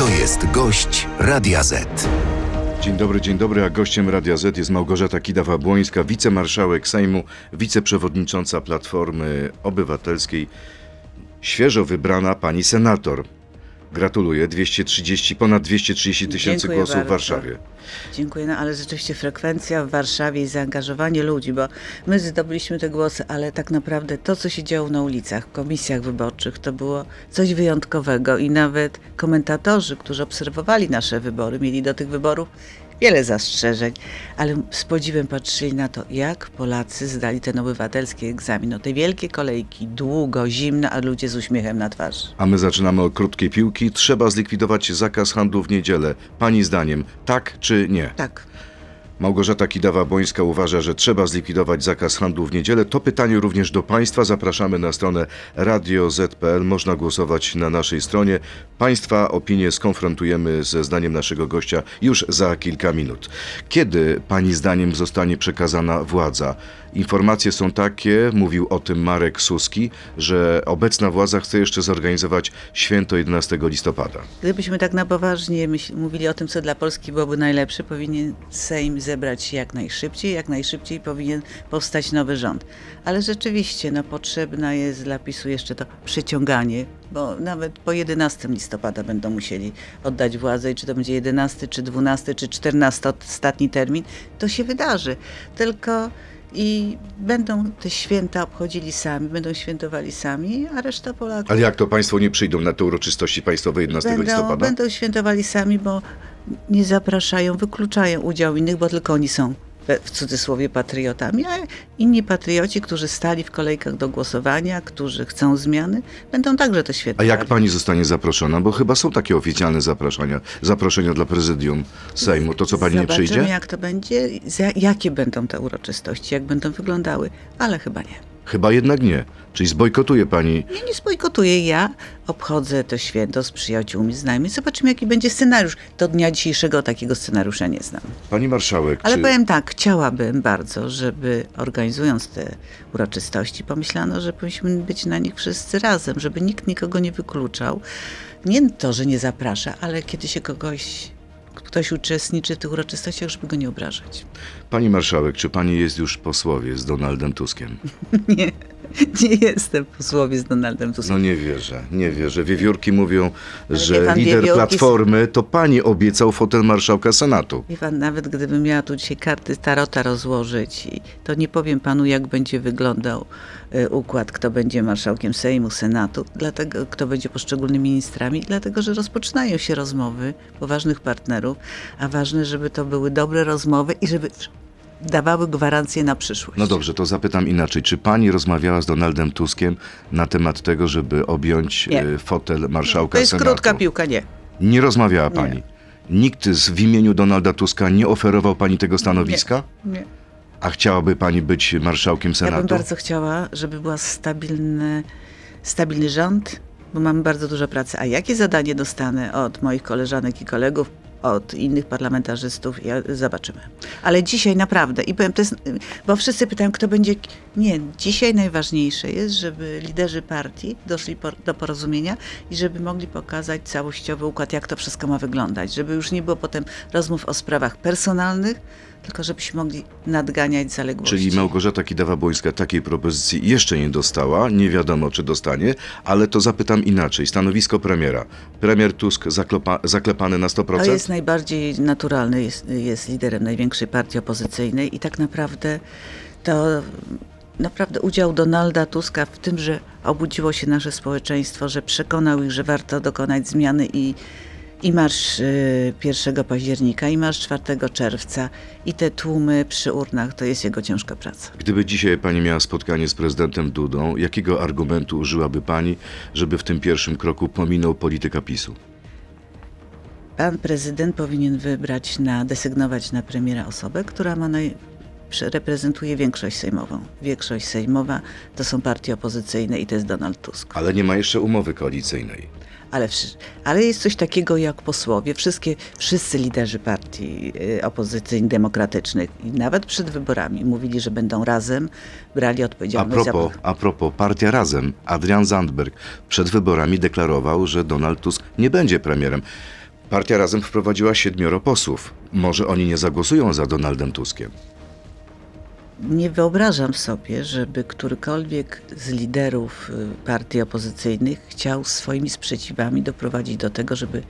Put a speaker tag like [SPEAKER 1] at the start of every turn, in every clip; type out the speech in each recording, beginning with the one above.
[SPEAKER 1] To jest gość Radia Z.
[SPEAKER 2] Dzień dobry, dzień dobry, a gościem Radia Z jest Małgorzata Kidawa-Błońska, wicemarszałek Sejmu, wiceprzewodnicząca Platformy Obywatelskiej, świeżo wybrana pani senator. Gratuluję, 230, ponad 230 tysięcy
[SPEAKER 3] Dziękuję
[SPEAKER 2] głosów w
[SPEAKER 3] bardzo.
[SPEAKER 2] Warszawie.
[SPEAKER 3] Dziękuję, no ale rzeczywiście frekwencja w Warszawie i zaangażowanie ludzi, bo my zdobyliśmy te głosy, ale tak naprawdę to, co się działo na ulicach, w komisjach wyborczych, to było coś wyjątkowego i nawet komentatorzy, którzy obserwowali nasze wybory, mieli do tych wyborów wiele zastrzeżeń, ale z podziwem patrzyli na to, jak Polacy zdali ten obywatelski egzamin. No te wielkie kolejki, długo, zimno, a ludzie z uśmiechem na twarzy.
[SPEAKER 2] A my zaczynamy od krótkiej piłki. Trzeba zlikwidować zakaz handlu w niedzielę. Pani zdaniem, tak czy nie?
[SPEAKER 3] Tak.
[SPEAKER 2] Małgorzata Kidawa-Błońska uważa, że trzeba zlikwidować zakaz handlu w niedzielę. To pytanie również do Państwa. Zapraszamy na stronę radio.z.pl. Można głosować na naszej stronie. Państwa opinie skonfrontujemy ze zdaniem naszego gościa już za kilka minut. Kiedy Pani zdaniem zostanie przekazana władza? Informacje są takie, mówił o tym Marek Suski, że obecna władza chce jeszcze zorganizować święto 11 listopada.
[SPEAKER 3] Gdybyśmy tak na poważnie mówili o tym, co dla Polski byłoby najlepsze, powinien Sejm zebrać się jak najszybciej, jak najszybciej powinien powstać nowy rząd. Ale rzeczywiście no, potrzebna jest dla PiSu jeszcze to przyciąganie, bo nawet po 11 listopada będą musieli oddać władzę i czy to będzie 11, czy 12, czy 14 ostatni termin, to się wydarzy. Tylko i będą te święta obchodzili sami, będą świętowali sami, a reszta Polaków
[SPEAKER 2] Ale jak to Państwo nie przyjdą na te uroczystości państwowe 11
[SPEAKER 3] będą,
[SPEAKER 2] listopada?
[SPEAKER 3] będą świętowali sami, bo nie zapraszają, wykluczają udział innych, bo tylko oni są w cudzysłowie patriotami, a inni patrioci, którzy stali w kolejkach do głosowania, którzy chcą zmiany, będą także to
[SPEAKER 2] A
[SPEAKER 3] świętowali.
[SPEAKER 2] jak pani zostanie zaproszona? Bo chyba są takie oficjalne zaproszenia, zaproszenia dla prezydium Sejmu. To co pani nie
[SPEAKER 3] Zobaczymy,
[SPEAKER 2] przyjdzie?
[SPEAKER 3] jak to będzie, jakie będą te uroczystości, jak będą wyglądały, ale chyba nie.
[SPEAKER 2] Chyba jednak nie. Czyli zbojkotuje pani.
[SPEAKER 3] Ja nie spojkotuję, ja obchodzę to święto z przyjaciółmi, znajomymi. Zobaczymy, jaki będzie scenariusz. Do dnia dzisiejszego takiego scenariusza nie znam.
[SPEAKER 2] Pani marszałek,
[SPEAKER 3] Ale
[SPEAKER 2] czy
[SPEAKER 3] powiem tak, chciałabym bardzo, żeby organizując te uroczystości, pomyślano, że powinniśmy być na nich wszyscy razem, żeby nikt nikogo nie wykluczał. Nie to, że nie zaprasza, ale kiedy się kogoś, ktoś uczestniczy w tych uroczystościach, żeby go nie obrażać.
[SPEAKER 2] pani marszałek, czy pani jest już posłowie z Donaldem Tuskiem?
[SPEAKER 3] Nie, nie jestem posłowie z Donaldem Tuskiem.
[SPEAKER 2] No nie wierzę, nie wierzę. Wiewiórki mówią,
[SPEAKER 3] wie
[SPEAKER 2] że
[SPEAKER 3] pan,
[SPEAKER 2] lider
[SPEAKER 3] wiewiórki-
[SPEAKER 2] Platformy to pani obiecał fotel marszałka Senatu.
[SPEAKER 3] Wie pan, nawet gdybym miała tu dzisiaj karty Tarota rozłożyć, to nie powiem panu, jak będzie wyglądał układ, kto będzie marszałkiem Sejmu, Senatu, dlatego kto będzie poszczególnymi ministrami, dlatego że rozpoczynają się rozmowy poważnych partnerów, a ważne, żeby to były dobre rozmowy i żeby dawały gwarancje na przyszłość.
[SPEAKER 2] No dobrze, to zapytam inaczej. Czy pani rozmawiała z Donaldem Tuskiem na temat tego, żeby objąć
[SPEAKER 3] Nie.
[SPEAKER 2] e, fotel marszałka
[SPEAKER 3] To jest
[SPEAKER 2] Senatu?
[SPEAKER 3] krótka piłka, nie.
[SPEAKER 2] Nie rozmawiała pani. Nikt z, w imieniu Donalda Tuska nie oferował pani tego stanowiska?
[SPEAKER 3] nie.
[SPEAKER 2] A chciałaby pani być marszałkiem
[SPEAKER 3] Ja
[SPEAKER 2] Senatu?
[SPEAKER 3] bym bardzo chciała, żeby była stabilny, stabilny rząd, bo mamy bardzo dużo pracy. A jakie zadanie dostanę od moich koleżanek i kolegów, od innych parlamentarzystów, ja, zobaczymy. Ale dzisiaj naprawdę, i powiem, to jest, bo wszyscy pytają, kto będzie. Nie, dzisiaj najważniejsze jest, żeby liderzy partii doszli do porozumienia i żeby mogli pokazać całościowy układ, jak to wszystko ma wyglądać. Żeby już nie było potem rozmów o sprawach personalnych, tylko żebyśmy mogli nadganiać zaległości.
[SPEAKER 2] Czyli Małgorzata Kidawa-Błońska takiej propozycji jeszcze nie dostała, nie wiadomo czy dostanie, ale to zapytam inaczej. Stanowisko premiera. Premier Tusk zaklepa, zaklepany na 100%?
[SPEAKER 3] To jest najbardziej naturalny, jest, jest liderem największej partii opozycyjnej i tak naprawdę to naprawdę udział Donalda Tuska w tym, że obudziło się nasze społeczeństwo, że przekonał ich, że warto dokonać zmiany i, i marsz y, 1 października, i marsz 4 czerwca, i te tłumy przy urnach, to jest jego ciężka praca.
[SPEAKER 2] Gdyby dzisiaj pani miała spotkanie z prezydentem Dudą, jakiego argumentu użyłaby pani, żeby w tym pierwszym kroku pominął polityka PiSu?
[SPEAKER 3] Pan prezydent powinien wybrać na, desygnować na premiera osobę, która ma naj, reprezentuje większość sejmową. Większość sejmowa to są partie opozycyjne i to jest Donald Tusk.
[SPEAKER 2] Ale nie ma jeszcze umowy koalicyjnej.
[SPEAKER 3] Ale, ale jest coś takiego jak posłowie, wszystkie, wszyscy liderzy partii y, opozycyjnych, demokratycznych i nawet przed wyborami mówili, że będą razem brali
[SPEAKER 2] A
[SPEAKER 3] odpowiedzialność
[SPEAKER 2] propos,
[SPEAKER 3] za...
[SPEAKER 2] a propos, partia Razem, Adrian Zandberg przed wyborami deklarował, że Donald Tusk nie będzie premierem. Partia Razem wprowadziła siedmioro posłów. Może oni nie zagłosują za Donaldem Tuskiem?
[SPEAKER 3] Nie wyobrażam sobie, żeby którykolwiek z liderów y, partii opozycyjnych chciał swoimi sprzeciwami doprowadzić do tego, żeby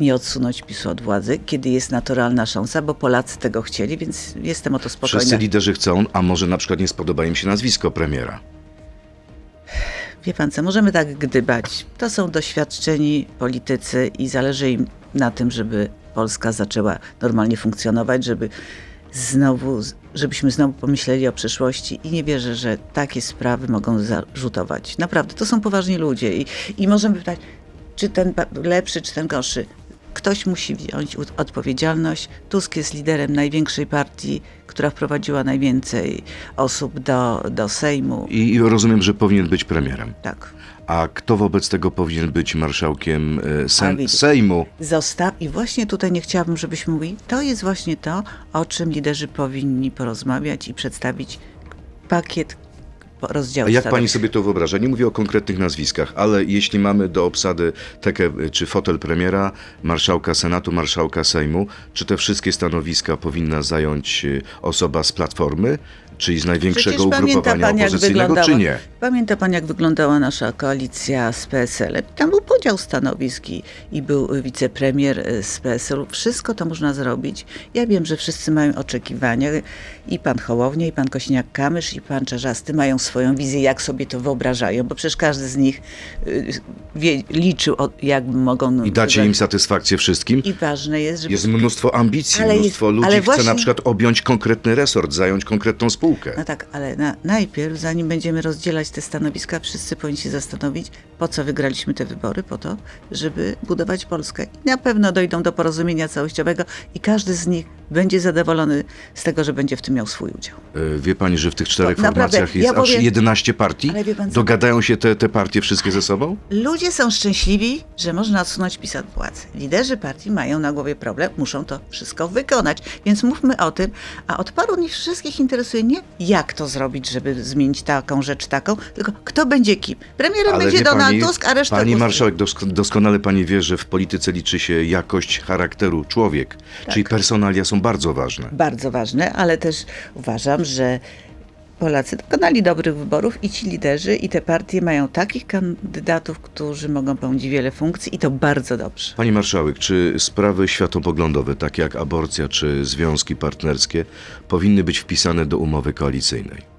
[SPEAKER 3] nie odsunąć PiSu od władzy, kiedy jest naturalna szansa, bo Polacy tego chcieli, więc jestem o to spokojna.
[SPEAKER 2] Wszyscy liderzy chcą, a może na przykład nie spodoba im się nazwisko premiera.
[SPEAKER 3] Wie pan co, możemy tak gdybać. To są doświadczeni politycy i zależy im na tym, żeby Polska zaczęła normalnie funkcjonować, żeby znowu, żebyśmy znowu pomyśleli o przyszłości i nie wierzę, że takie sprawy mogą zarzutować. Naprawdę, to są poważni ludzie i, i możemy pytać, czy ten lepszy, czy ten gorszy. Ktoś musi wziąć odpowiedzialność. Tusk jest liderem największej partii, która wprowadziła najwięcej osób do, do Sejmu.
[SPEAKER 2] I rozumiem, że powinien być premierem.
[SPEAKER 3] Tak.
[SPEAKER 2] A kto wobec tego powinien być marszałkiem e, Sen Sejmu?
[SPEAKER 3] Zostaw i właśnie tutaj nie chciałabym, żebyśmy mówili, to jest właśnie to, o czym liderzy powinni porozmawiać i przedstawić pakiet rozdziału.
[SPEAKER 2] A jak pani sobie to wyobraża? Nie mówię o konkretnych nazwiskach, ale jeśli mamy do obsady tekę czy fotel premiera, marszałka Senatu, marszałka Sejmu, czy te wszystkie stanowiska powinna zająć y, osoba z Platformy, czyli z największego Przecież ugrupowania pan, opozycyjnego, czy nie?
[SPEAKER 3] Pamięta pan, jak wyglądała nasza koalicja z PSL-em? Tam był podział stanowisk i, i był wicepremier y, z PSL-u. Wszystko to można zrobić. Ja wiem, że wszyscy mają oczekiwania. I pan Hołownia, i pan Kośniak-Kamysz, i pan Czarzasty mają swoją wizję, jak sobie to wyobrażają, bo przecież każdy z nich y, wie, liczył, jak mogą...
[SPEAKER 2] I dacie im satysfakcję wszystkim?
[SPEAKER 3] I ważne jest, żeby...
[SPEAKER 2] Jest mnóstwo ambicji, mnóstwo jest, ludzi chce właśnie... na przykład objąć konkretny resort, zająć konkretną spółkę.
[SPEAKER 3] No tak, ale na, najpierw, zanim będziemy rozdzielać te stanowiska, wszyscy powinni się zastanowić, po co wygraliśmy te wybory? Po to, żeby budować Polskę. I na pewno dojdą do porozumienia całościowego i każdy z nich będzie zadowolony z tego, że będzie w tym miał swój udział.
[SPEAKER 2] E, wie pani, że w tych czterech to formacjach jest ja aż 11 partii? Dogadają się te, te partie wszystkie ze sobą?
[SPEAKER 3] Ludzie są szczęśliwi, że można odsunąć PiS od władzy. Liderzy partii mają na głowie problem, muszą to wszystko wykonać. Więc mówmy o tym, a od paru dni wszystkich interesuje nie jak to zrobić, żeby zmienić taką rzecz taką, tylko kto będzie kim. Premierem Ale będzie Donald pani, Tusk, a reszta
[SPEAKER 2] Pani marszałek, doskonale pani wie, że w polityce liczy się jakość charakteru człowiek, tak. czyli personalia są bardzo ważne.
[SPEAKER 3] Bardzo ważne, ale też uważam, że Polacy dokonali dobrych wyborów i ci liderzy i te partie mają takich kandydatów, którzy mogą pełnić wiele funkcji i to bardzo dobrze.
[SPEAKER 2] Pani marszałek, czy sprawy światopoglądowe, takie jak aborcja czy związki partnerskie, powinny być wpisane do umowy koalicyjnej?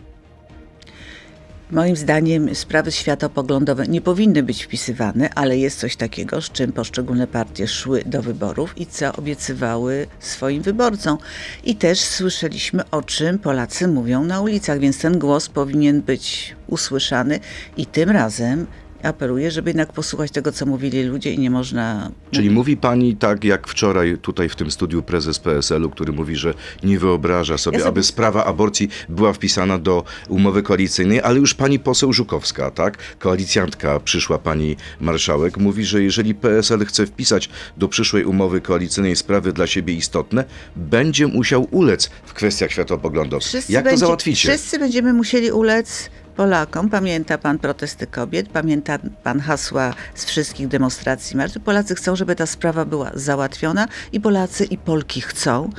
[SPEAKER 3] Moim zdaniem sprawy światopoglądowe nie powinny być wpisywane, ale jest coś takiego, z czym poszczególne partie szły do wyborów i co obiecywały swoim wyborcom. I też słyszeliśmy, o czym Polacy mówią na ulicach, więc ten głos powinien być usłyszany i tym razem apeluję, żeby jednak posłuchać tego, co mówili ludzie i nie można...
[SPEAKER 2] Czyli mówi pani tak, jak wczoraj tutaj w tym studiu prezes PSL-u, który mówi, że nie wyobraża sobie, ja sobie, aby sprawa aborcji była wpisana do umowy koalicyjnej, ale już pani poseł Żukowska, tak, koalicjantka, przyszła pani marszałek, mówi, że jeżeli PSL chce wpisać do przyszłej umowy koalicyjnej sprawy dla siebie istotne, będzie musiał ulec w kwestiach światopoglądowych. Wszyscy jak będzie, to załatwicie?
[SPEAKER 3] Wszyscy będziemy musieli ulec Polakom. Pamięta pan protesty kobiet, pamięta pan hasła z wszystkich demonstracji marszy. Polacy chcą, żeby ta sprawa była załatwiona i Polacy i Polki chcą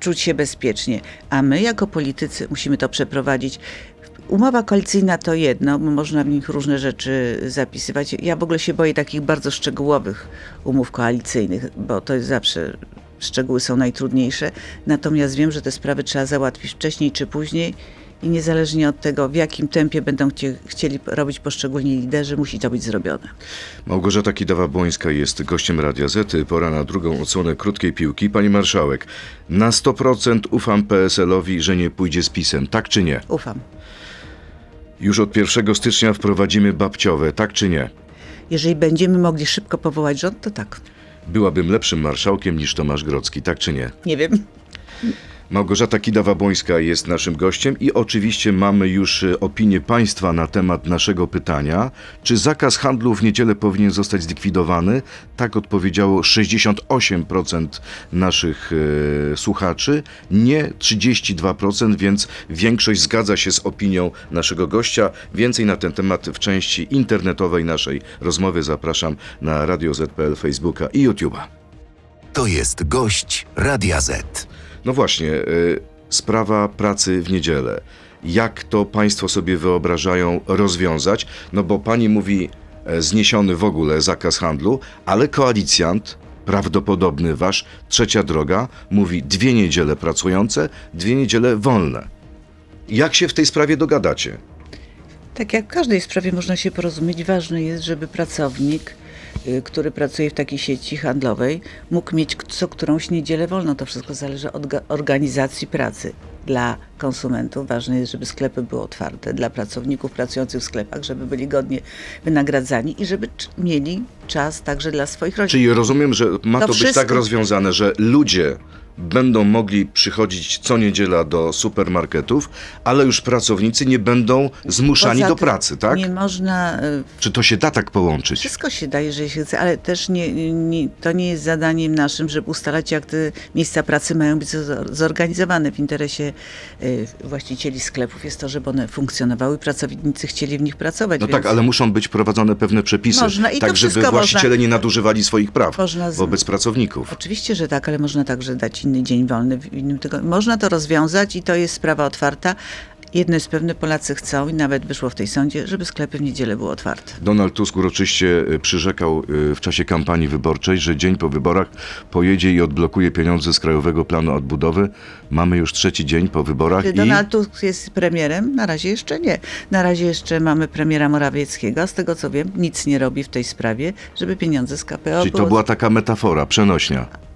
[SPEAKER 3] czuć się bezpiecznie. A my jako politycy musimy to przeprowadzić. Umowa koalicyjna to jedno, bo można w nich różne rzeczy zapisywać. Ja w ogóle się boję takich bardzo szczegółowych umów koalicyjnych, bo to jest zawsze szczegóły są najtrudniejsze. Natomiast wiem, że te sprawy trzeba załatwić wcześniej czy później i niezależnie od tego, w jakim tempie będą chcieli robić poszczególni liderzy, musi to być zrobione.
[SPEAKER 2] Małgorzata Kidawa-Błońska jest gościem Radia Z. Pora na drugą odsłonę krótkiej piłki. Pani marszałek, na 100% ufam PSL-owi, że nie pójdzie z pisem, tak czy nie?
[SPEAKER 3] Ufam.
[SPEAKER 2] Już od 1 stycznia wprowadzimy babciowe, tak czy nie?
[SPEAKER 3] Jeżeli będziemy mogli szybko powołać rząd, to tak.
[SPEAKER 2] Byłabym lepszym marszałkiem niż Tomasz Grocki, tak czy nie?
[SPEAKER 3] Nie wiem.
[SPEAKER 2] Małgorzata Kidawa-Błońska jest naszym gościem i oczywiście mamy już e, opinię państwa na temat naszego pytania. Czy zakaz handlu w niedzielę powinien zostać zlikwidowany? Tak odpowiedziało 68% naszych e, słuchaczy, nie 32%, więc większość zgadza się z opinią naszego gościa. Więcej na ten temat w części internetowej naszej rozmowy zapraszam na Radio ZPL, Facebooka i YouTube'a.
[SPEAKER 1] To jest gość Radia Z.
[SPEAKER 2] No właśnie, y, sprawa pracy w niedzielę. Jak to Państwo sobie wyobrażają rozwiązać? No bo Pani mówi e, zniesiony w ogóle zakaz handlu, ale koalicjant, prawdopodobny Wasz, trzecia droga, mówi dwie niedziele pracujące, dwie niedziele wolne. Jak się w tej sprawie dogadacie?
[SPEAKER 3] Tak jak w każdej sprawie można się porozumieć, ważne jest, żeby pracownik, y, który pracuje w takiej sieci handlowej, mógł mieć co którąś niedzielę wolną. To wszystko zależy od ga- organizacji pracy. Dla konsumentów ważne jest, żeby sklepy były otwarte, dla pracowników pracujących w sklepach, żeby byli godnie wynagradzani i żeby mieli czas także dla swoich rodzin.
[SPEAKER 2] Czyli rozumiem, że ma
[SPEAKER 3] To
[SPEAKER 2] to, być
[SPEAKER 3] wszystko-
[SPEAKER 2] tak rozwiązane, że ludzie będą mogli przychodzić co niedziela do supermarketów, ale już pracownicy nie będą zmuszani do pracy, tak?
[SPEAKER 3] Nie można y,
[SPEAKER 2] Czy to się da tak połączyć?
[SPEAKER 3] Wszystko się da, jeżeli się chce, ale też nie, nie, to nie jest zadaniem naszym, żeby ustalać, jak te miejsca pracy mają być zor- zorganizowane. W interesie y, właścicieli sklepów jest to, żeby one funkcjonowały i pracownicy chcieli w nich pracować.
[SPEAKER 2] No
[SPEAKER 3] więc
[SPEAKER 2] tak, ale muszą być prowadzone pewne przepisy,
[SPEAKER 3] Można i
[SPEAKER 2] tak żeby właściciele
[SPEAKER 3] można-
[SPEAKER 2] nie nadużywali swoich praw
[SPEAKER 3] Można z-
[SPEAKER 2] wobec pracowników.
[SPEAKER 3] Oczywiście, że tak, ale można także dać inny dzień wolny w innym tygodniu. Można to rozwiązać i to jest sprawa otwarta. Jedno jest pewne, Polacy chcą i nawet wyszło w tej sądzie, żeby sklepy w niedzielę były otwarte.
[SPEAKER 2] Donald Tusk uroczyście y, przyrzekał y, w czasie kampanii wyborczej, że dzień po wyborach pojedzie i odblokuje pieniądze z Krajowego Planu Odbudowy. Mamy już trzeci dzień po wyborach
[SPEAKER 3] Czy
[SPEAKER 2] i
[SPEAKER 3] Donald Tusk jest premierem? Na razie jeszcze nie. Na razie jeszcze mamy premiera Morawieckiego, a z tego co wiem, nic nie robi w tej sprawie, żeby pieniądze z KPO
[SPEAKER 2] czyli to
[SPEAKER 3] było...
[SPEAKER 2] była taka metafora, przenośnia.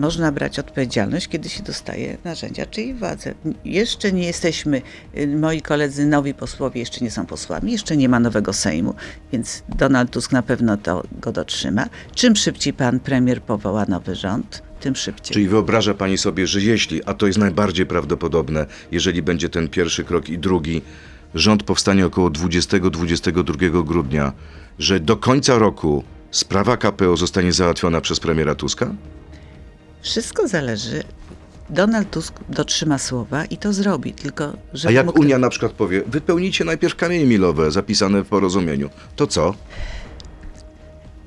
[SPEAKER 3] Można brać odpowiedzialność, kiedy się dostaje narzędzia, czyli władzę. Jeszcze nie jesteśmy, y, moi koledzy, nowi posłowie jeszcze nie są posłami, jeszcze nie ma nowego Sejmu, więc Donald Tusk na pewno to go dotrzyma. Czym szybciej pan premier powoła nowy rząd, tym szybciej.
[SPEAKER 2] Czyli wyobraża pani sobie, że jeśli, a to jest najbardziej prawdopodobne, jeżeli będzie ten pierwszy krok i drugi, rząd powstanie około 20-22 grudnia, że do końca roku sprawa KPO zostanie załatwiona przez premiera Tuska?
[SPEAKER 3] Wszystko zależy. Donald Tusk dotrzyma słowa i to zrobi, tylko że
[SPEAKER 2] A jak Unia na przykład powie, wypełnijcie najpierw kamienie milowe zapisane w porozumieniu, to co?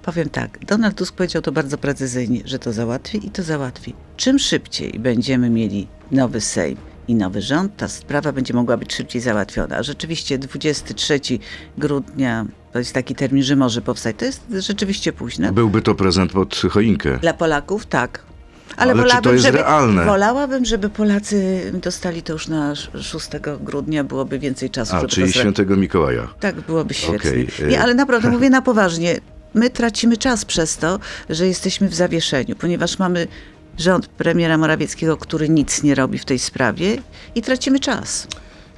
[SPEAKER 3] Powiem tak, Donald Tusk powiedział to bardzo precyzyjnie, że to załatwi i to załatwi. Czym szybciej będziemy mieli nowy Sejm i nowy rząd, ta sprawa będzie mogła być szybciej załatwiona. Rzeczywiście 23 grudnia to jest taki termin, że może powstać. To jest rzeczywiście późno.
[SPEAKER 2] Byłby to prezent pod choinkę.
[SPEAKER 3] Dla Polaków tak.
[SPEAKER 2] Ale czy to
[SPEAKER 3] wolałabym,
[SPEAKER 2] jest
[SPEAKER 3] żeby,
[SPEAKER 2] realne?
[SPEAKER 3] Wolałabym, żeby Polacy dostali to już na 6 grudnia, byłoby więcej czasu,
[SPEAKER 2] A, czyli świętego Mikołaja.
[SPEAKER 3] Tak, byłoby świetnie.
[SPEAKER 2] Okej, y-
[SPEAKER 3] Nie, ale naprawdę mówię na poważnie. My tracimy czas przez to, że jesteśmy w zawieszeniu, ponieważ mamy rząd premiera Morawieckiego, który nic nie robi w tej sprawie i tracimy czas,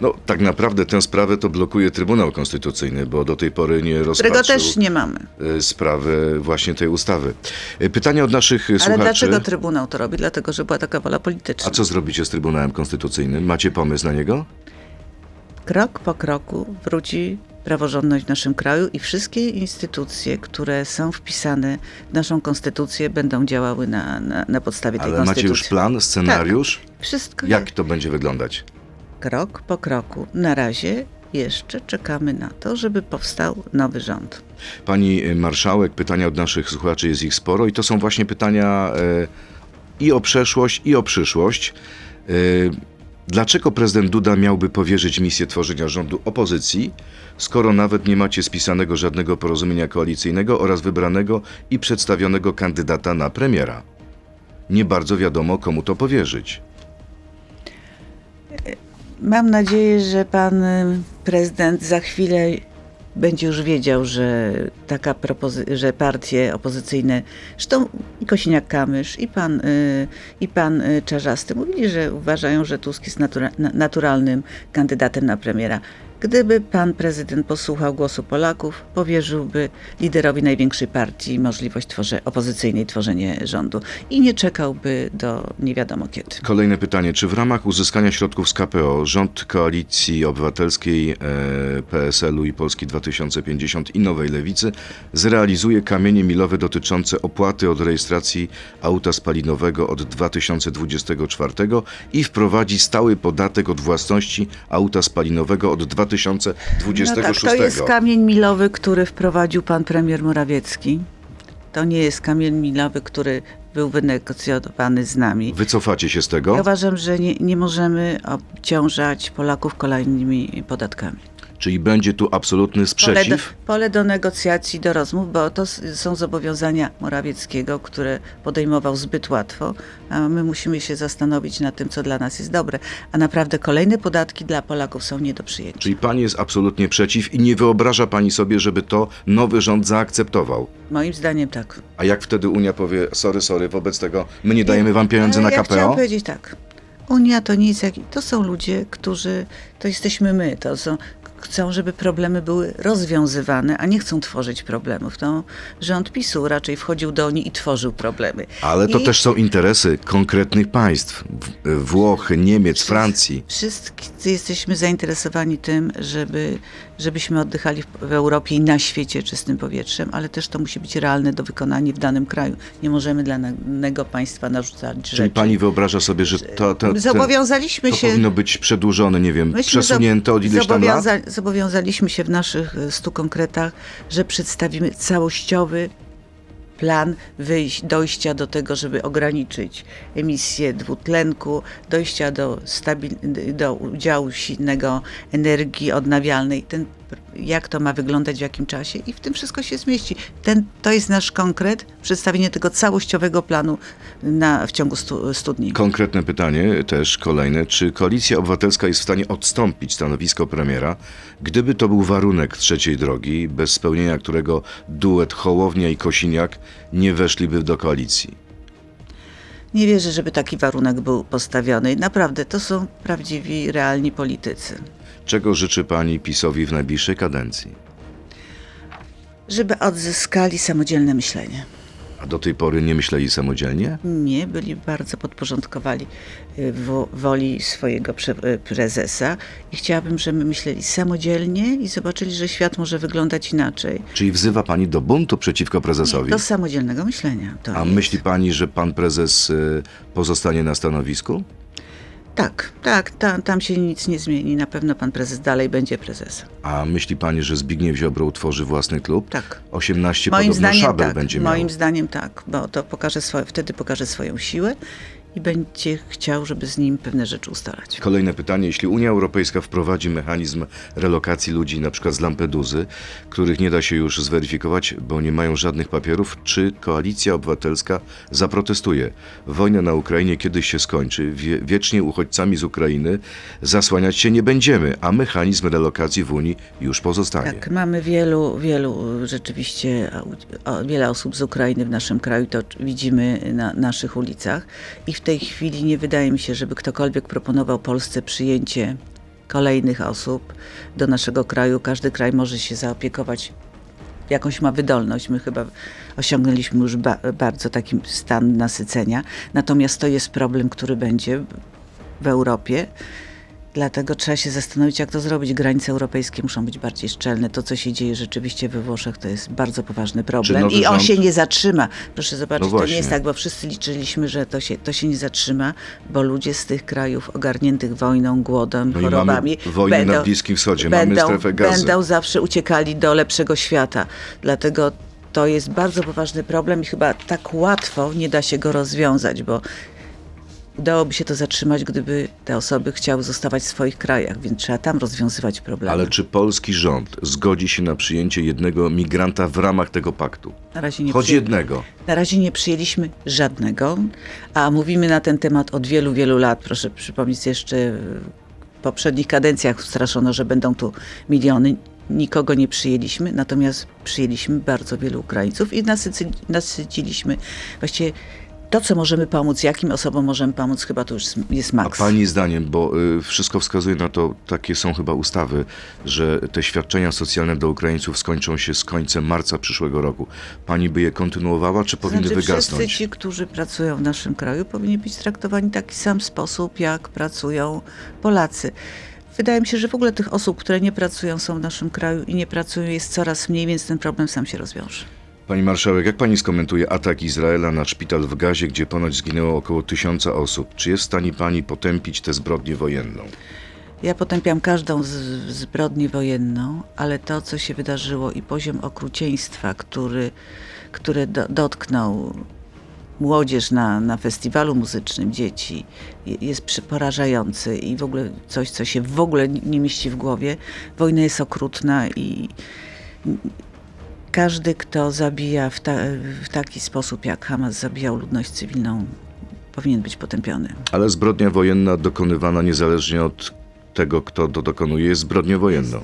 [SPEAKER 2] No, tak naprawdę tę sprawę to blokuje Trybunał Konstytucyjny, bo do tej pory nie
[SPEAKER 3] którego
[SPEAKER 2] rozpatrzył
[SPEAKER 3] też nie mamy.
[SPEAKER 2] y, sprawy właśnie tej ustawy. Y, Pytanie od naszych y,
[SPEAKER 3] Ale
[SPEAKER 2] słuchaczy.
[SPEAKER 3] dlaczego Trybunał to robi? Dlatego, że była taka wola polityczna.
[SPEAKER 2] A co zrobicie z Trybunałem Konstytucyjnym? Macie pomysł na niego?
[SPEAKER 3] Krok po kroku wróci praworządność w naszym kraju i wszystkie instytucje, które są wpisane w naszą konstytucję, będą działały na, na, na podstawie tej
[SPEAKER 2] Ale macie
[SPEAKER 3] konstytucji.
[SPEAKER 2] już plan, scenariusz?
[SPEAKER 3] Wszystko
[SPEAKER 2] Jak to będzie wyglądać?
[SPEAKER 3] Krok po kroku. Na razie jeszcze czekamy na to, żeby powstał nowy rząd.
[SPEAKER 2] Pani y, marszałek, pytania od naszych słuchaczy jest ich sporo i to są właśnie pytania e, i o przeszłość, i o przyszłość. E, dlaczego prezydent Duda miałby powierzyć misję tworzenia rządu opozycji, skoro nawet nie macie spisanego żadnego porozumienia koalicyjnego oraz wybranego i przedstawionego kandydata na premiera? Nie bardzo wiadomo, komu to powierzyć.
[SPEAKER 3] Mam nadzieję, że pan y, prezydent za chwilę będzie już wiedział, że taka że partie opozycyjne, zresztą i Kosiniak-Kamysz, i pan, y, i pan y, Czarzasty mówili, że uważają, że Tusk jest natura- na- naturalnym kandydatem na premiera. Gdyby pan prezydent posłuchał głosu Polaków, powierzyłby liderowi największej partii możliwość tworze- opozycyjnej tworzenia rządu i nie czekałby do nie wiadomo kiedy.
[SPEAKER 2] Kolejne pytanie. Czy w ramach uzyskania środków z KPO rząd Koalicji Obywatelskiej, e, PSL-u i Polski 2050 i Nowej Lewicy zrealizuje kamienie milowe dotyczące opłaty od rejestracji auta spalinowego od 2024 i wprowadzi stały podatek od własności auta spalinowego od 2026?
[SPEAKER 3] No tak, to jest kamień milowy, który wprowadził pan premier Morawiecki. To nie jest kamień milowy, który był wynegocjowany z nami.
[SPEAKER 2] Wycofacie się z tego?
[SPEAKER 3] Ja uważam, że nie, nie możemy obciążać Polaków kolejnymi podatkami.
[SPEAKER 2] Czyli będzie tu absolutny
[SPEAKER 3] Pole do,
[SPEAKER 2] sprzeciw?
[SPEAKER 3] pole do negocjacji, do rozmów, bo to są zobowiązania Morawieckiego, które podejmował zbyt łatwo, a my musimy się zastanowić nad tym, co dla nas jest dobre. A naprawdę kolejne podatki dla Polaków są nie do przyjęcia.
[SPEAKER 2] Czyli pani jest absolutnie przeciw i nie wyobraża pani sobie, żeby to nowy rząd zaakceptował?
[SPEAKER 3] Moim zdaniem tak.
[SPEAKER 2] A jak wtedy Unia powie, sorry, sorry, wobec tego my nie dajemy wam pieniędzy na
[SPEAKER 3] ja
[SPEAKER 2] KPO?
[SPEAKER 3] powiedzieć tak. Unia to nic, to są ludzie, którzy, to jesteśmy my, to są, chcą, żeby problemy były rozwiązywane, a nie chcą tworzyć problemów. To rząd PiSu raczej wchodził do Unii i tworzył problemy.
[SPEAKER 2] Ale to
[SPEAKER 3] I
[SPEAKER 2] też są interesy konkretnych państw. W- Włoch, Niemiec, Francji.
[SPEAKER 3] Wszyscy jesteśmy zainteresowani tym, żeby, żebyśmy oddychali w, Europie i na świecie czystym powietrzem, ale też to musi być realne do wykonania w danym kraju. Nie możemy dla danego państwa narzucać
[SPEAKER 2] Czyli
[SPEAKER 3] rzeczy.
[SPEAKER 2] pani wyobraża sobie, że to, to, to,
[SPEAKER 3] Zobowiązaliśmy
[SPEAKER 2] to
[SPEAKER 3] się...
[SPEAKER 2] powinno być przedłużone, nie wiem,
[SPEAKER 3] Myśmy
[SPEAKER 2] przesunięte od ileś tam lat?
[SPEAKER 3] Zobowiąza- Zobowiązaliśmy się w naszych e, stu konkretach, że przedstawimy całościowy plan wyjść, dojścia do tego, żeby ograniczyć emisję dwutlenku, dojścia do, stabil- do udziału silnego energii odnawialnej, ten, jak to ma wyglądać, w jakim czasie i w tym wszystko się zmieści. Ten, to jest nasz konkret, przedstawienie tego całościowego planu na, w ciągu stu, stu dni.
[SPEAKER 2] Konkretne pytanie, też kolejne. Czy Koalicja Obywatelska jest w stanie odstąpić stanowisko premiera, gdyby to był warunek trzeciej drogi, bez spełnienia którego duet Hołownia i Kosiniak nie weszliby do koalicji?
[SPEAKER 3] Nie wierzę, żeby taki warunek był postawiony. Naprawdę, to są prawdziwi, realni politycy.
[SPEAKER 2] Czego życzy pani PiSowi w najbliższej kadencji?
[SPEAKER 3] Żeby odzyskali samodzielne myślenie.
[SPEAKER 2] A do tej pory nie myśleli samodzielnie?
[SPEAKER 3] Nie, byli bardzo podporządkowali y, wo- woli swojego y, prezesa i chciałabym, żeby myśleli samodzielnie i zobaczyli, że świat może wyglądać inaczej.
[SPEAKER 2] Czyli wzywa pani do buntu przeciwko prezesowi?
[SPEAKER 3] Do samodzielnego myślenia.
[SPEAKER 2] A
[SPEAKER 3] jest.
[SPEAKER 2] myśli pani, że pan prezes y, pozostanie na stanowisku?
[SPEAKER 3] Tak, tak, tam, tam się nic nie zmieni. Na pewno pan prezes dalej będzie prezesem.
[SPEAKER 2] A myśli pani, że Zbigniew Ziobro utworzy własny klub?
[SPEAKER 3] Tak.
[SPEAKER 2] 18
[SPEAKER 3] Moim
[SPEAKER 2] podobno
[SPEAKER 3] zdaniem
[SPEAKER 2] szabel
[SPEAKER 3] tak.
[SPEAKER 2] będzie miał.
[SPEAKER 3] Moim zdaniem tak, bo to pokaże swoje, wtedy pokaże swoją siłę i będzie chciał, żeby z nim pewne rzeczy ustalać.
[SPEAKER 2] Kolejne pytanie. Jeśli Unia Europejska wprowadzi mechanizm relokacji ludzi na przykład z Lampeduzy, których nie da się już zweryfikować, bo nie mają żadnych papierów, czy Koalicja Obywatelska zaprotestuje? Wojna na Ukrainie kiedyś się skończy. Wie, wiecznie uchodźcami z Ukrainy zasłaniać się nie będziemy, a mechanizm relokacji w Unii już pozostanie.
[SPEAKER 3] Tak, mamy wielu, wielu rzeczywiście, wiele osób z Ukrainy w naszym kraju, to widzimy na naszych ulicach i w tej chwili nie wydaje mi się, żeby ktokolwiek proponował Polsce przyjęcie kolejnych osób do naszego kraju. Każdy kraj może się zaopiekować jakąś ma wydolność. My chyba osiągnęliśmy już ba- bardzo taki stan nasycenia. Natomiast to jest problem, który będzie w Europie. Dlatego trzeba się zastanowić, jak to zrobić. Granice europejskie muszą być bardziej szczelne. To, co się dzieje rzeczywiście we Włoszech, to jest bardzo poważny problem. I on
[SPEAKER 2] rząd-
[SPEAKER 3] się nie zatrzyma. Proszę zobaczyć,
[SPEAKER 2] No
[SPEAKER 3] to nie jest tak, bo wszyscy liczyliśmy, że to się, to się nie zatrzyma, bo ludzie z tych krajów ogarniętych wojną, głodem,
[SPEAKER 2] No mamy
[SPEAKER 3] chorobami
[SPEAKER 2] wojnę na Bliskim Wschodzie, mamy
[SPEAKER 3] będą,
[SPEAKER 2] strefę gazy.
[SPEAKER 3] będą zawsze uciekali do lepszego świata. Dlatego to jest bardzo poważny problem i chyba tak łatwo nie da się go rozwiązać, bo udałoby się to zatrzymać, gdyby te osoby chciały zostawać w swoich krajach, więc trzeba tam rozwiązywać problemy.
[SPEAKER 2] Ale czy polski rząd zgodzi się na przyjęcie jednego migranta w ramach tego paktu?
[SPEAKER 3] na, razie nie
[SPEAKER 2] Choć jednego.
[SPEAKER 3] na razie nie przyjęliśmy żadnego, a mówimy na ten temat od wielu, wielu lat. Proszę przypomnieć jeszcze w poprzednich kadencjach straszono, że będą tu miliony. Nikogo nie przyjęliśmy, natomiast przyjęliśmy bardzo wielu Ukraińców i nasyciliśmy właściwie to, co możemy pomóc, jakim osobom możemy pomóc, chyba to już jest
[SPEAKER 2] A
[SPEAKER 3] maks.
[SPEAKER 2] pani zdaniem, bo y, wszystko wskazuje na to, takie są chyba ustawy, że te świadczenia socjalne dla Ukraińców skończą się z końcem marca przyszłego roku. Pani by je kontynuowała, czy powinny
[SPEAKER 3] znaczy,
[SPEAKER 2] wygasnąć?
[SPEAKER 3] Wszyscy ci, którzy pracują w naszym kraju, powinni być traktowani w taki sam sposób, jak pracują Polacy. Wydaje mi się, że w ogóle tych osób, które nie pracują, są w naszym kraju i nie pracują, jest coraz mniej, więc ten problem sam się rozwiąże.
[SPEAKER 2] Pani marszałek, jak pani skomentuje atak Izraela na szpital w Gazie, gdzie ponoć zginęło około tysiąca osób? Czy jest w stanie pani potępić tę zbrodnię wojenną?
[SPEAKER 3] Ja potępiam każdą zbrodnię wojenną, ale to, co się wydarzyło i poziom okrucieństwa, który, który do, dotknął młodzież na, na festiwalu muzycznym, dzieci, je- jest porażający i w ogóle coś, co się w ogóle nie mieści w głowie. Wojna jest okrutna i każdy, kto zabija w, ta, w taki sposób, jak Hamas zabijał ludność cywilną, powinien być potępiony.
[SPEAKER 2] Ale zbrodnia wojenna dokonywana niezależnie od tego, kto to dokonuje, jest zbrodnią wojenną.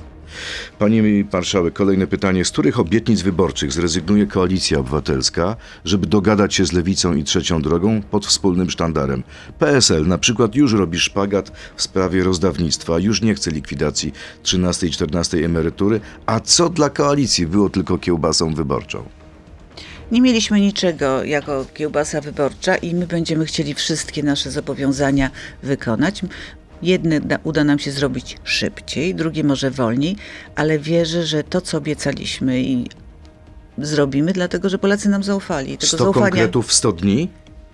[SPEAKER 2] Pani marszałek, kolejne pytanie. Z których obietnic wyborczych zrezygnuje Koalicja Obywatelska, żeby dogadać się z Lewicą i Trzecią Drogą pod wspólnym sztandarem? PSL na przykład już robi szpagat w sprawie rozdawnictwa, już nie chce likwidacji 13 i 14 emerytury, a co dla koalicji było tylko kiełbasą wyborczą?
[SPEAKER 3] Nie mieliśmy niczego jako kiełbasa wyborcza i my będziemy chcieli wszystkie nasze zobowiązania wykonać. Jedne da, uda nam się zrobić szybciej, drugie może wolniej, ale wierzę, że to, co obiecaliśmy i zrobimy, dlatego że Polacy nam zaufali. Tego
[SPEAKER 2] 100
[SPEAKER 3] zaufania
[SPEAKER 2] konkretów w 100 dni?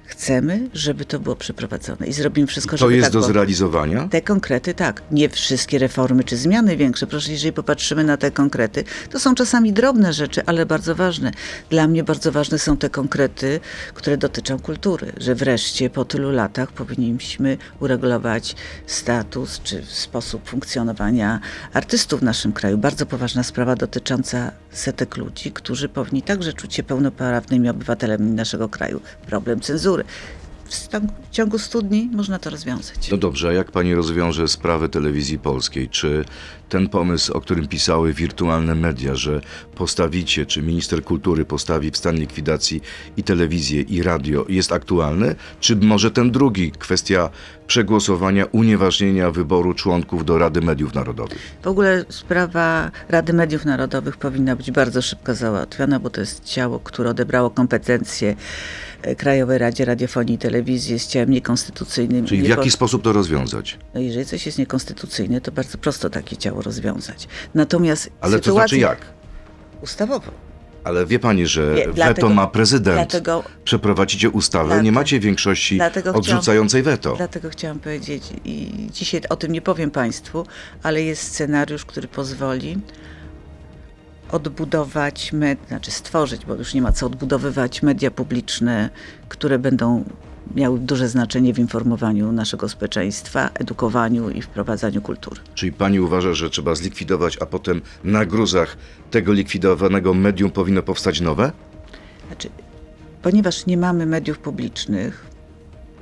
[SPEAKER 3] Chcemy, żeby to było przeprowadzone i zrobimy wszystko,
[SPEAKER 2] To
[SPEAKER 3] żeby
[SPEAKER 2] jest
[SPEAKER 3] tak
[SPEAKER 2] do
[SPEAKER 3] było.
[SPEAKER 2] zrealizowania?
[SPEAKER 3] Te konkrety tak. Nie wszystkie reformy czy zmiany większe. Proszę, jeżeli popatrzymy na te konkrety, to są czasami drobne rzeczy, ale bardzo ważne. Dla mnie bardzo ważne są te konkrety, które dotyczą kultury. Że wreszcie po tylu latach powinniśmy uregulować status czy sposób funkcjonowania artystów w naszym kraju. Bardzo poważna sprawa dotycząca setek ludzi, którzy powinni także czuć się pełnoprawnymi obywatelami naszego kraju. Problem cenzury. W ciągu 100 dni można to rozwiązać.
[SPEAKER 2] No dobrze, a jak pani rozwiąże sprawę telewizji polskiej? Czy ten pomysł, o którym pisały wirtualne media, że postawicie, czy minister kultury postawi w stan likwidacji i telewizję, i radio, jest aktualny? Czy może ten drugi, kwestia przegłosowania, unieważnienia wyboru członków do Rady Mediów Narodowych?
[SPEAKER 3] W ogóle sprawa Rady Mediów Narodowych powinna być bardzo szybko załatwiona, bo to jest ciało, które odebrało kompetencje e, Krajowej Radzie Radiofonii i Telewizji, jest ciałem niekonstytucyjnym.
[SPEAKER 2] Czyli w jaki
[SPEAKER 3] po-
[SPEAKER 2] sposób to rozwiązać?
[SPEAKER 3] No jeżeli coś jest niekonstytucyjne, to bardzo prosto takie ciało rozwiązać. Natomiast
[SPEAKER 2] Ale to
[SPEAKER 3] sytuacja
[SPEAKER 2] znaczy jak?
[SPEAKER 3] Ustawowo.
[SPEAKER 2] Ale wie pani, że
[SPEAKER 3] Nie,
[SPEAKER 2] weto
[SPEAKER 3] dlatego-
[SPEAKER 2] ma prezydent.
[SPEAKER 3] dlatego-
[SPEAKER 2] Przeprowadzicie ustawę, nie
[SPEAKER 3] Dlatego-
[SPEAKER 2] macie większości odrzucającej weto.
[SPEAKER 3] Dlatego chciałam powiedzieć i dzisiaj o tym nie powiem Państwu, ale jest scenariusz, który pozwoli odbudować, med, znaczy stworzyć, bo już nie ma co odbudowywać, media publiczne, które będą miały duże znaczenie w informowaniu naszego społeczeństwa, edukowaniu i wprowadzaniu kultury.
[SPEAKER 2] Czyli pani uważa, że trzeba zlikwidować, a potem na gruzach tego likwidowanego medium powinno powstać nowe?
[SPEAKER 3] Znaczy, ponieważ nie mamy mediów publicznych,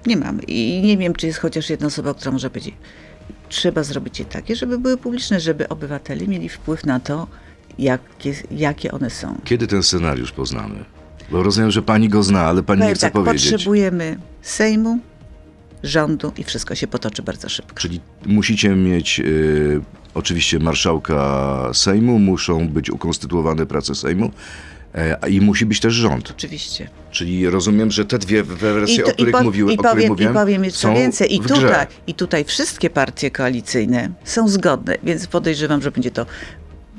[SPEAKER 3] nie mamy i nie wiem, czy jest chociaż jedna osoba, która może powiedzieć, trzeba zrobić je takie, żeby były publiczne, żeby obywatele mieli wpływ na to, jakie, jakie one są.
[SPEAKER 2] Kiedy ten scenariusz poznamy? Bo rozumiem, że pani go zna, ale pani nie
[SPEAKER 3] Powiem
[SPEAKER 2] chce
[SPEAKER 3] tak,
[SPEAKER 2] powiedzieć.
[SPEAKER 3] potrzebujemy Sejmu, rządu i wszystko się potoczy bardzo szybko.
[SPEAKER 2] Czyli musicie mieć y, oczywiście marszałka Sejmu, muszą być ukonstytuowane prace Sejmu e, i musi być też rząd.
[SPEAKER 3] Oczywiście.
[SPEAKER 2] Czyli rozumiem, że te dwie wersje, o których
[SPEAKER 3] po-
[SPEAKER 2] mówiły,
[SPEAKER 3] i
[SPEAKER 2] o których
[SPEAKER 3] powiem,
[SPEAKER 2] mówiłem,
[SPEAKER 3] I powiem jeszcze
[SPEAKER 2] są
[SPEAKER 3] więcej. I
[SPEAKER 2] w grze.
[SPEAKER 3] tutaj, I tutaj wszystkie partie koalicyjne są zgodne, więc podejrzewam, że będzie to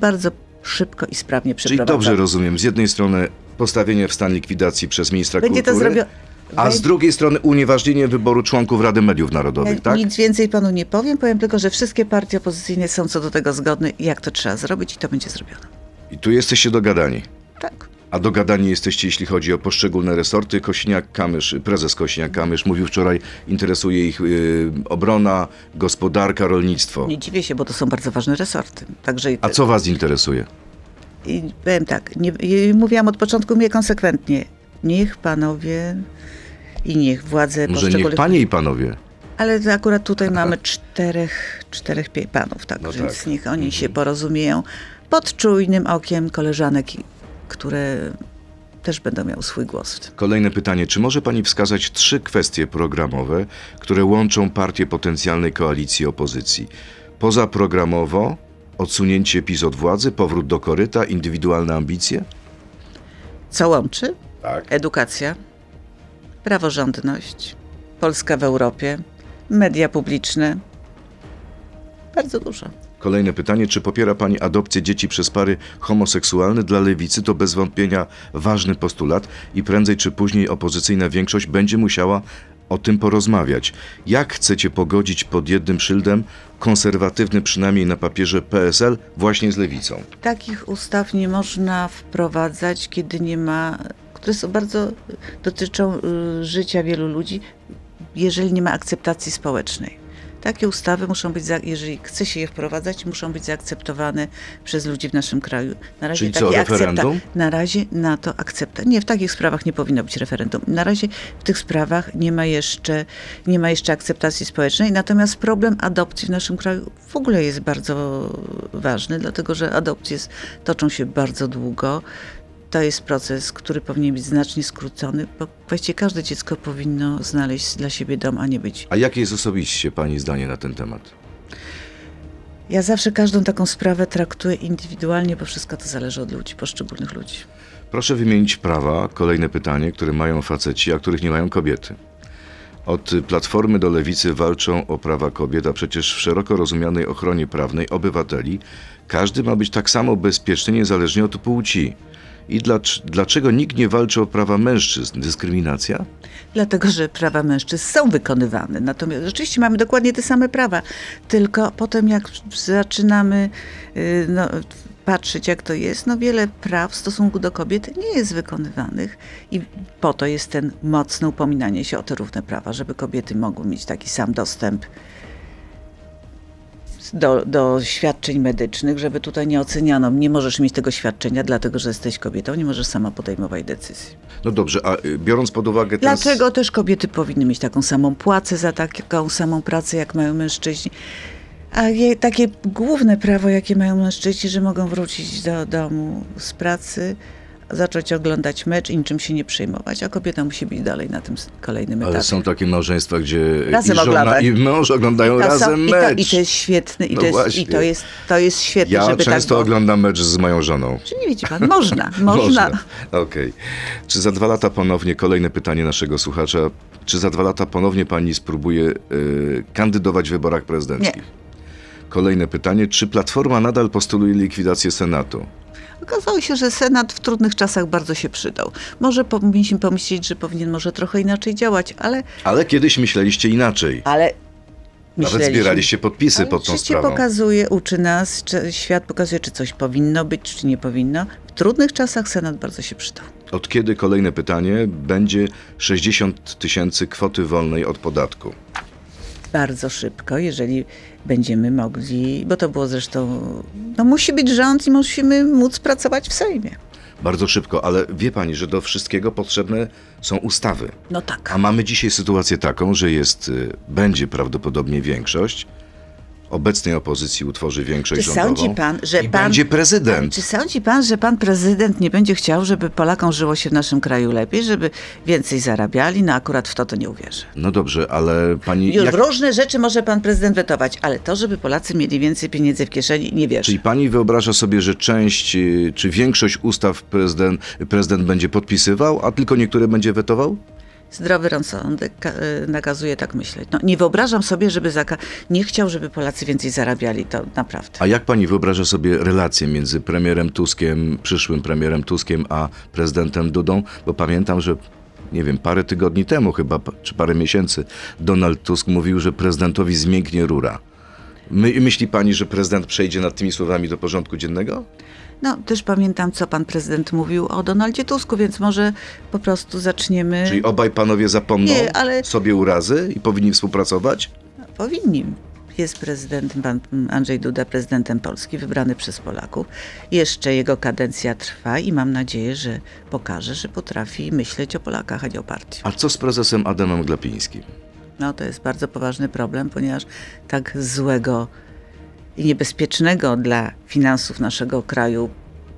[SPEAKER 3] bardzo szybko i sprawnie
[SPEAKER 2] Czyli
[SPEAKER 3] przeprowadzone.
[SPEAKER 2] dobrze rozumiem, z jednej strony postawienie w stan likwidacji przez ministra
[SPEAKER 3] Będzie to
[SPEAKER 2] kultury,
[SPEAKER 3] zrobione.
[SPEAKER 2] a z drugiej strony unieważnienie wyboru członków Rady Mediów Narodowych,
[SPEAKER 3] Ja
[SPEAKER 2] tak?
[SPEAKER 3] Nic więcej panu nie powiem, powiem tylko, że wszystkie partie opozycyjne są co do tego zgodne, jak to trzeba zrobić i to będzie zrobione.
[SPEAKER 2] I tu jesteście dogadani.
[SPEAKER 3] Tak.
[SPEAKER 2] A dogadani jesteście, jeśli chodzi o poszczególne resorty. Kosiniak-Kamysz, prezes Kosiniak-Kamysz mówił wczoraj, interesuje ich y, obrona, gospodarka, rolnictwo.
[SPEAKER 3] Nie dziwię się, bo to są bardzo ważne resorty. Także i-
[SPEAKER 2] A co was interesuje?
[SPEAKER 3] I powiem tak, nie, mówiłam od początku mnie konsekwentnie. Niech panowie i niech władze
[SPEAKER 2] Może niech panie i panowie.
[SPEAKER 3] Ale akurat tutaj mamy czterech, czterech panów, tak,
[SPEAKER 2] No
[SPEAKER 3] więc
[SPEAKER 2] tak.
[SPEAKER 3] niech oni się porozumieją pod czujnym okiem koleżanek, które też będą miały swój głos.
[SPEAKER 2] Kolejne pytanie. Czy może pani wskazać trzy kwestie programowe, które łączą partie potencjalnej koalicji opozycji? Pozaprogramowo, odsunięcie PiS od władzy, powrót do koryta, indywidualne ambicje?
[SPEAKER 3] Co łączy?
[SPEAKER 2] Tak.
[SPEAKER 3] Edukacja, praworządność, Polska w Europie, media publiczne. Bardzo dużo.
[SPEAKER 2] Kolejne pytanie, czy popiera Pani adopcję dzieci przez pary homoseksualne? Dla lewicy to bez wątpienia ważny postulat i prędzej czy później opozycyjna większość będzie musiała o tym porozmawiać. Jak chcecie pogodzić pod jednym szyldem konserwatywny przynajmniej na papierze PSL właśnie z lewicą?
[SPEAKER 3] Takich ustaw nie można wprowadzać, kiedy nie ma które są bardzo, dotyczą y, życia wielu ludzi, jeżeli nie ma akceptacji społecznej. Takie ustawy muszą być, jeżeli chce się je wprowadzać, muszą być zaakceptowane przez ludzi w naszym kraju. Na razie
[SPEAKER 2] Czyli co,
[SPEAKER 3] takiej
[SPEAKER 2] referendum?
[SPEAKER 3] Na razie na to akcepta. Nie, w takich sprawach nie powinno być referendum. Na razie w tych sprawach nie ma jeszcze, nie ma jeszcze akceptacji społecznej. Natomiast problem adopcji w naszym kraju w ogóle jest bardzo ważny, dlatego że adopcje toczą się bardzo długo. To jest proces, który powinien być znacznie skrócony, bo właściwie każde dziecko powinno znaleźć dla siebie dom, a nie być.
[SPEAKER 2] A jakie jest osobiście Pani zdanie na ten temat?
[SPEAKER 3] Ja zawsze każdą taką sprawę traktuję indywidualnie, bo wszystko to zależy od ludzi, poszczególnych ludzi.
[SPEAKER 2] Proszę wymienić prawa, kolejne pytanie, które mają faceci, a których nie mają kobiety. Od Platformy do Lewicy walczą o prawa kobiet, a przecież w szeroko rozumianej ochronie prawnej obywateli każdy ma być tak samo bezpieczny niezależnie od płci. I dlacz, dlaczego nikt nie walczy o prawa mężczyzn? Dyskryminacja?
[SPEAKER 3] Dlatego, że prawa mężczyzn są wykonywane. Natomiast rzeczywiście mamy dokładnie te same prawa, tylko potem jak zaczynamy y, no, patrzeć, jak to jest, no wiele praw w stosunku do kobiet nie jest wykonywanych i po to jest ten mocne upominanie się o te równe prawa, żeby kobiety mogły mieć taki sam dostęp do, do świadczeń medycznych, żeby tutaj nie oceniano, nie możesz mieć tego świadczenia, dlatego że jesteś kobietą, nie możesz sama podejmować decyzji.
[SPEAKER 2] No dobrze, a y, biorąc pod uwagę ten...
[SPEAKER 3] Dlaczego też kobiety powinny mieć taką samą płacę za taką samą pracę, jak mają mężczyźni? A je, takie główne prawo, jakie mają mężczyźni, że mogą wrócić do domu z pracy, zacząć oglądać mecz i niczym się nie przejmować, a kobieta musi być dalej na tym kolejnym
[SPEAKER 2] Ale
[SPEAKER 3] etapie.
[SPEAKER 2] są takie małżeństwa, gdzie
[SPEAKER 3] Razem
[SPEAKER 2] i żona i mąż oglądają
[SPEAKER 3] To są-
[SPEAKER 2] razem
[SPEAKER 3] i, to,
[SPEAKER 2] mecz.
[SPEAKER 3] I to jest świetne, i,
[SPEAKER 2] No
[SPEAKER 3] to, jest, i to, jest, to jest świetne,
[SPEAKER 2] Ja
[SPEAKER 3] żeby
[SPEAKER 2] często
[SPEAKER 3] tak było.
[SPEAKER 2] oglądam mecz z moją żoną.
[SPEAKER 3] Czy nie widzi pan? Można, można.
[SPEAKER 2] Okej. Czy za dwa lata ponownie, kolejne pytanie naszego słuchacza, czy za dwa lata ponownie pani spróbuje y, kandydować w wyborach prezydenckich? Kolejne pytanie, czy Platforma nadal postuluje likwidację Senatu?
[SPEAKER 3] Okazało się, że Senat w trudnych czasach bardzo się przydał. Może powinniśmy pomyśleć, że powinien może trochę inaczej działać, ale,
[SPEAKER 2] Ale kiedyś myśleliście inaczej.
[SPEAKER 3] ale
[SPEAKER 2] Nawet
[SPEAKER 3] myśleliśmy-
[SPEAKER 2] zbieraliście podpisy
[SPEAKER 3] Ale
[SPEAKER 2] pod tą sprawą.
[SPEAKER 3] pokazuje, uczy nas, świat pokazuje, czy coś powinno być, czy nie powinno. W trudnych czasach Senat bardzo się przydał.
[SPEAKER 2] Od kiedy, kolejne pytanie, będzie 60 tysięcy kwoty wolnej od podatku?
[SPEAKER 3] Bardzo szybko, jeżeli będziemy mogli, bo to było zresztą, no musi być rząd i musimy móc pracować w Sejmie.
[SPEAKER 2] Bardzo szybko, ale wie pani, że do wszystkiego potrzebne są ustawy.
[SPEAKER 3] No tak.
[SPEAKER 2] A mamy dzisiaj sytuację taką, że jest, y, będzie prawdopodobnie większość. Obecnej opozycji utworzy większość
[SPEAKER 3] Czy
[SPEAKER 2] rządową.
[SPEAKER 3] sądzi pan, że
[SPEAKER 2] i
[SPEAKER 3] pan.
[SPEAKER 2] będzie prezydent.
[SPEAKER 3] Czy sądzi pan, że pan prezydent nie będzie chciał, żeby Polakom żyło się w naszym kraju lepiej, żeby więcej zarabiali? No akurat w to to nie uwierzę.
[SPEAKER 2] No dobrze, ale pani.
[SPEAKER 3] Już
[SPEAKER 2] Jak,
[SPEAKER 3] różne rzeczy może pan prezydent wetować, ale to, żeby Polacy mieli więcej pieniędzy w kieszeni, nie wierzę.
[SPEAKER 2] czyli pani wyobraża sobie, że część y, czy większość ustaw prezydent, prezydent będzie podpisywał, a tylko niektóre będzie wetował?
[SPEAKER 3] Zdrowy rozsądek y, nakazuje tak myśleć. No, nie wyobrażam sobie, żeby zaka- nie chciał, żeby Polacy więcej zarabiali, to naprawdę.
[SPEAKER 2] A jak pani wyobraża sobie relacje między premierem Tuskiem, przyszłym premierem Tuskiem, a prezydentem Dudą? Bo pamiętam, że nie wiem, parę tygodni temu chyba, czy parę miesięcy, Donald Tusk mówił, że prezydentowi zmięknie rura. My, myśli pani, że prezydent przejdzie nad tymi słowami do porządku dziennego?
[SPEAKER 3] No, też pamiętam, co pan prezydent mówił o Donaldzie Tusku, więc może po prostu zaczniemy...
[SPEAKER 2] Czyli obaj panowie zapomną
[SPEAKER 3] Nie, ale-
[SPEAKER 2] sobie urazy i powinni współpracować?
[SPEAKER 3] Powinni. Jest prezydentem, pan Andrzej Duda, prezydentem Polski, wybrany przez Polaków. Jeszcze jego kadencja trwa i mam nadzieję, że pokaże, że potrafi myśleć o Polakach, a nie o partii.
[SPEAKER 2] A co z prezesem Adamem Glapińskim?
[SPEAKER 3] No to jest bardzo poważny problem, ponieważ tak złego i niebezpiecznego dla finansów naszego kraju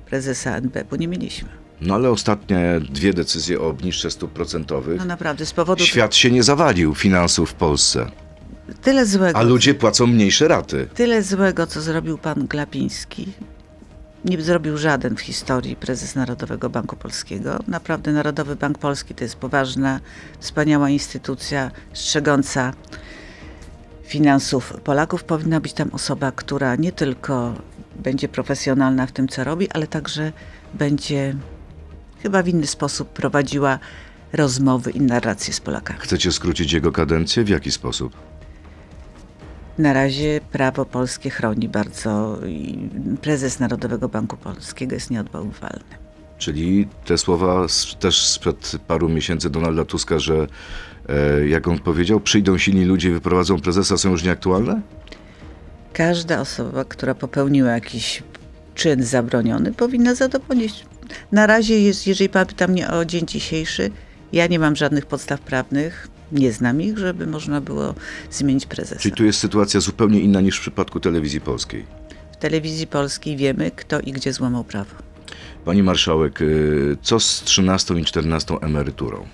[SPEAKER 3] prezesa NBP nie mieliśmy.
[SPEAKER 2] No ale ostatnie dwie decyzje o obniżce stóp procentowych.
[SPEAKER 3] No naprawdę, z powodu
[SPEAKER 2] Świat się nie zawalił finansów w Polsce,
[SPEAKER 3] tyle złego.
[SPEAKER 2] a ludzie płacą mniejsze raty.
[SPEAKER 3] Tyle złego, co zrobił pan Glapiński, nie zrobił żaden w historii prezes Narodowego Banku Polskiego. Naprawdę Narodowy Bank Polski to jest poważna, wspaniała instytucja strzegąca finansów Polaków. Powinna być tam osoba, która nie tylko będzie profesjonalna w tym, co robi, ale także będzie chyba w inny sposób prowadziła rozmowy i narracje z Polakami.
[SPEAKER 2] Chcecie skrócić jego kadencję? W jaki sposób?
[SPEAKER 3] Na razie prawo polskie chroni bardzo i prezes Narodowego Banku Polskiego jest nieodwoływalny.
[SPEAKER 2] Czyli te słowa z, też sprzed paru miesięcy Donalda Tuska, że jak on powiedział, przyjdą silni ludzie i wyprowadzą prezesa, są już nieaktualne?
[SPEAKER 3] Każda osoba, która popełniła jakiś czyn zabroniony, powinna za to ponieść. Na razie jest, jeżeli pan pyta mnie o dzień dzisiejszy, ja nie mam żadnych podstaw prawnych, nie znam ich, żeby można było zmienić prezesa.
[SPEAKER 2] Czyli tu jest sytuacja zupełnie inna niż w przypadku telewizji polskiej.
[SPEAKER 3] W telewizji polskiej wiemy, kto i gdzie złamał prawo.
[SPEAKER 2] Pani marszałek, y, co z 13 i 14 emeryturą?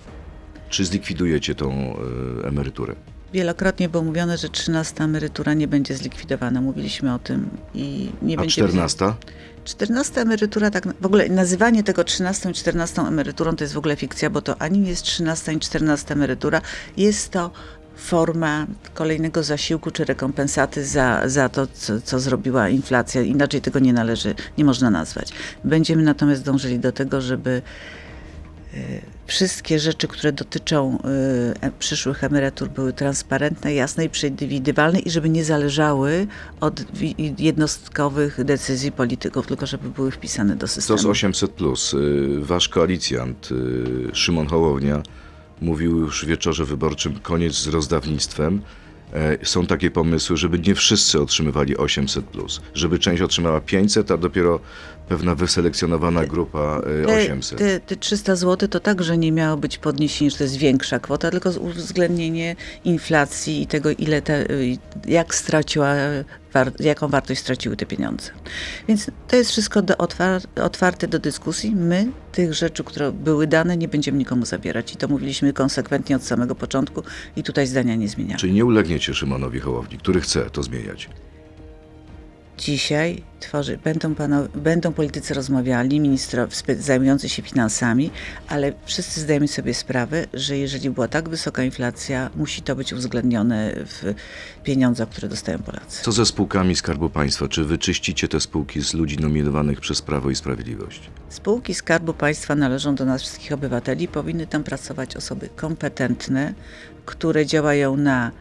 [SPEAKER 2] Czy zlikwidujecie tą y, emeryturę?
[SPEAKER 3] Wielokrotnie było mówione, że 13 emerytura nie będzie zlikwidowana. Mówiliśmy o tym i nie
[SPEAKER 2] A
[SPEAKER 3] będzie.
[SPEAKER 2] 14?
[SPEAKER 3] 14 emerytura, tak w ogóle nazywanie tego 13 i 14 emeryturą to jest w ogóle fikcja, bo to ani nie jest 13 i 14 emerytura, jest to forma kolejnego zasiłku czy rekompensaty za, za to, co, co zrobiła inflacja. Inaczej tego nie należy, nie można nazwać. Będziemy natomiast dążyli do tego, żeby e, wszystkie rzeczy, które dotyczą e, przyszłych emerytur były transparentne, jasne i przewidywalne i żeby nie zależały od jednostkowych decyzji polityków, tylko żeby były wpisane do systemu.
[SPEAKER 2] z 800? Plus? Y, Wasz koalicjant Szymon Hołownia mówił już w wieczorze wyborczym koniec z rozdawnictwem. E, Są takie pomysły, żeby nie wszyscy otrzymywali 800, plus, żeby część otrzymała 500, a dopiero pewna wyselekcjonowana grupa y,
[SPEAKER 3] Te,
[SPEAKER 2] 800.
[SPEAKER 3] te, te 300 zł to także nie miało być podniesienie, że to jest większa kwota, tylko uwzględnienie inflacji i tego, ile te, jak straciła, jaką wartość straciły te pieniądze. Więc to jest wszystko do otwar, otwarte do dyskusji. My tych rzeczy, które były dane, nie będziemy nikomu zabierać. I to mówiliśmy konsekwentnie od samego początku i tutaj zdania nie zmieniamy.
[SPEAKER 2] Czyli nie ulegniecie Szymonowi Hołowni, który chce to zmieniać.
[SPEAKER 3] Dzisiaj tworzy, będą, pano, będą politycy rozmawiali, ministrowie zajmujący się finansami, ale wszyscy zdajemy sobie sprawę, że jeżeli była tak wysoka inflacja, musi to być uwzględnione w pieniądzach, które dostają Polacy.
[SPEAKER 2] Co ze spółkami Skarbu Państwa? Czy wyczyścicie te spółki z ludzi nominowanych przez Prawo i Sprawiedliwość?
[SPEAKER 3] Spółki Skarbu Państwa należą do nas wszystkich obywateli. Powinny tam pracować osoby kompetentne, które działają na,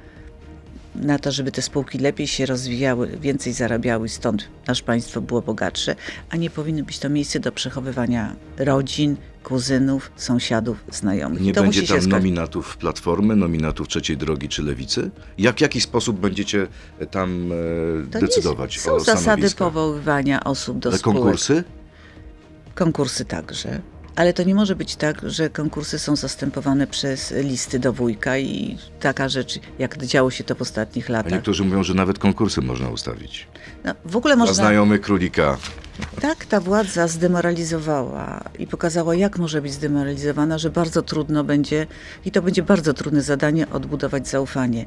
[SPEAKER 3] na to, żeby te spółki lepiej się rozwijały, więcej zarabiały, stąd nasze państwo było bogatsze, a nie powinno być to miejsce do przechowywania rodzin, kuzynów, sąsiadów, znajomych.
[SPEAKER 2] Nie będzie tam
[SPEAKER 3] skończyć.
[SPEAKER 2] nominatów Platformy, nominatów Trzeciej Drogi czy Lewicy? Jak, w jaki sposób będziecie tam e,
[SPEAKER 3] To nie
[SPEAKER 2] decydować
[SPEAKER 3] jest, są
[SPEAKER 2] o
[SPEAKER 3] zasady powoływania osób do
[SPEAKER 2] Ale
[SPEAKER 3] spółek.
[SPEAKER 2] konkursy?
[SPEAKER 3] Konkursy także. Ale to nie może być tak, że konkursy są zastępowane przez listy do wujka i taka rzecz, jak działo się to w ostatnich
[SPEAKER 2] A
[SPEAKER 3] latach.
[SPEAKER 2] niektórzy mówią, że nawet konkursy można ustawić.
[SPEAKER 3] No, w ogóle
[SPEAKER 2] Dla
[SPEAKER 3] można.
[SPEAKER 2] znajomy królika.
[SPEAKER 3] Tak ta władza zdemoralizowała i pokazała, jak może być zdemoralizowana, że bardzo trudno będzie, i to będzie bardzo trudne zadanie, odbudować zaufanie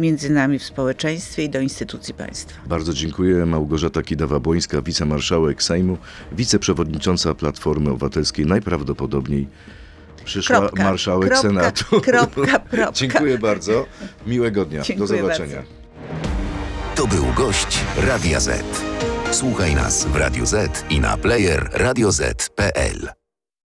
[SPEAKER 3] między nami w społeczeństwie i do instytucji państwa.
[SPEAKER 2] Bardzo dziękuję. Małgorzata Kidawa-Błońska, wicemarszałek Sejmu, wiceprzewodnicząca Platformy Obywatelskiej, najprawdopodobniej przyszła
[SPEAKER 3] Kropka,
[SPEAKER 2] marszałek
[SPEAKER 3] kropka,
[SPEAKER 2] Senatu.
[SPEAKER 3] kropka, kropka.
[SPEAKER 2] Dziękuję bardzo. Miłego dnia.
[SPEAKER 3] Dziękuję
[SPEAKER 2] Do zobaczenia.
[SPEAKER 3] bardzo.
[SPEAKER 1] To był gość Radia Z. Słuchaj nas w Radio Z i na player radioz.pl.